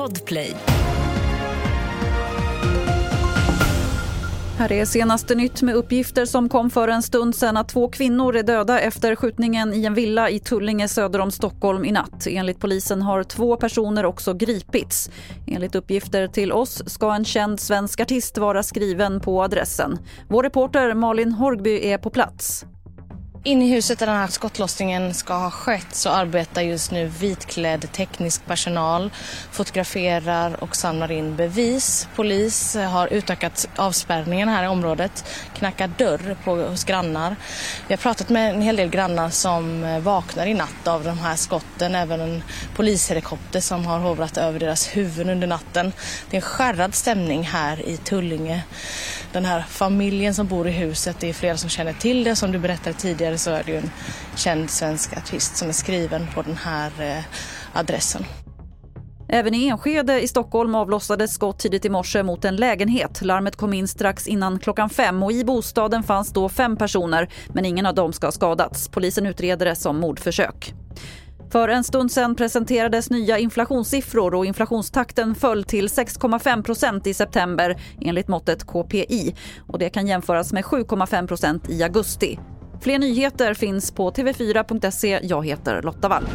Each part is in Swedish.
Podplay. Här är senaste nytt med uppgifter som kom för en stund sedan att två kvinnor är döda efter skjutningen i en villa i Tullinge söder om Stockholm i natt. Enligt polisen har två personer också gripits. Enligt uppgifter till oss ska en känd svensk artist vara skriven på adressen. Vår reporter Malin Horgby är på plats. Inne i huset där den här skottlossningen ska ha skett så arbetar just nu vitklädd teknisk personal, fotograferar och samlar in bevis. Polis har utökat avspärrningen här i området, knackar dörr på, hos grannar. Vi har pratat med en hel del grannar som eh, vaknar i natt av de här skotten, även en polishelikopter som har hovrat över deras huvuden under natten. Det är en skärrad stämning här i Tullinge. Den här familjen som bor i huset, det är flera som känner till det som du berättade tidigare så är det ju en känd svensk artist som är skriven på den här eh, adressen. Även i Enskede i Stockholm avlossades skott tidigt i morse mot en lägenhet. Larmet kom in strax innan klockan fem och i bostaden fanns då fem personer men ingen av dem ska ha skadats. Polisen utreder det som mordförsök. För en stund sedan presenterades nya inflationssiffror och inflationstakten föll till 6,5% i september enligt måttet KPI. Och det kan jämföras med 7,5% i augusti. Fler nyheter finns på tv4.se. Jag heter Lotta Wall.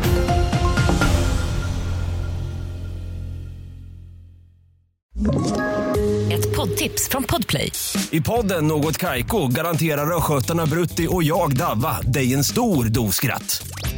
Ett poddtips från Podplay. I podden Något Kaiko garanterar östgötarna Brutti och jag, Davva, dig en stor dos skratt.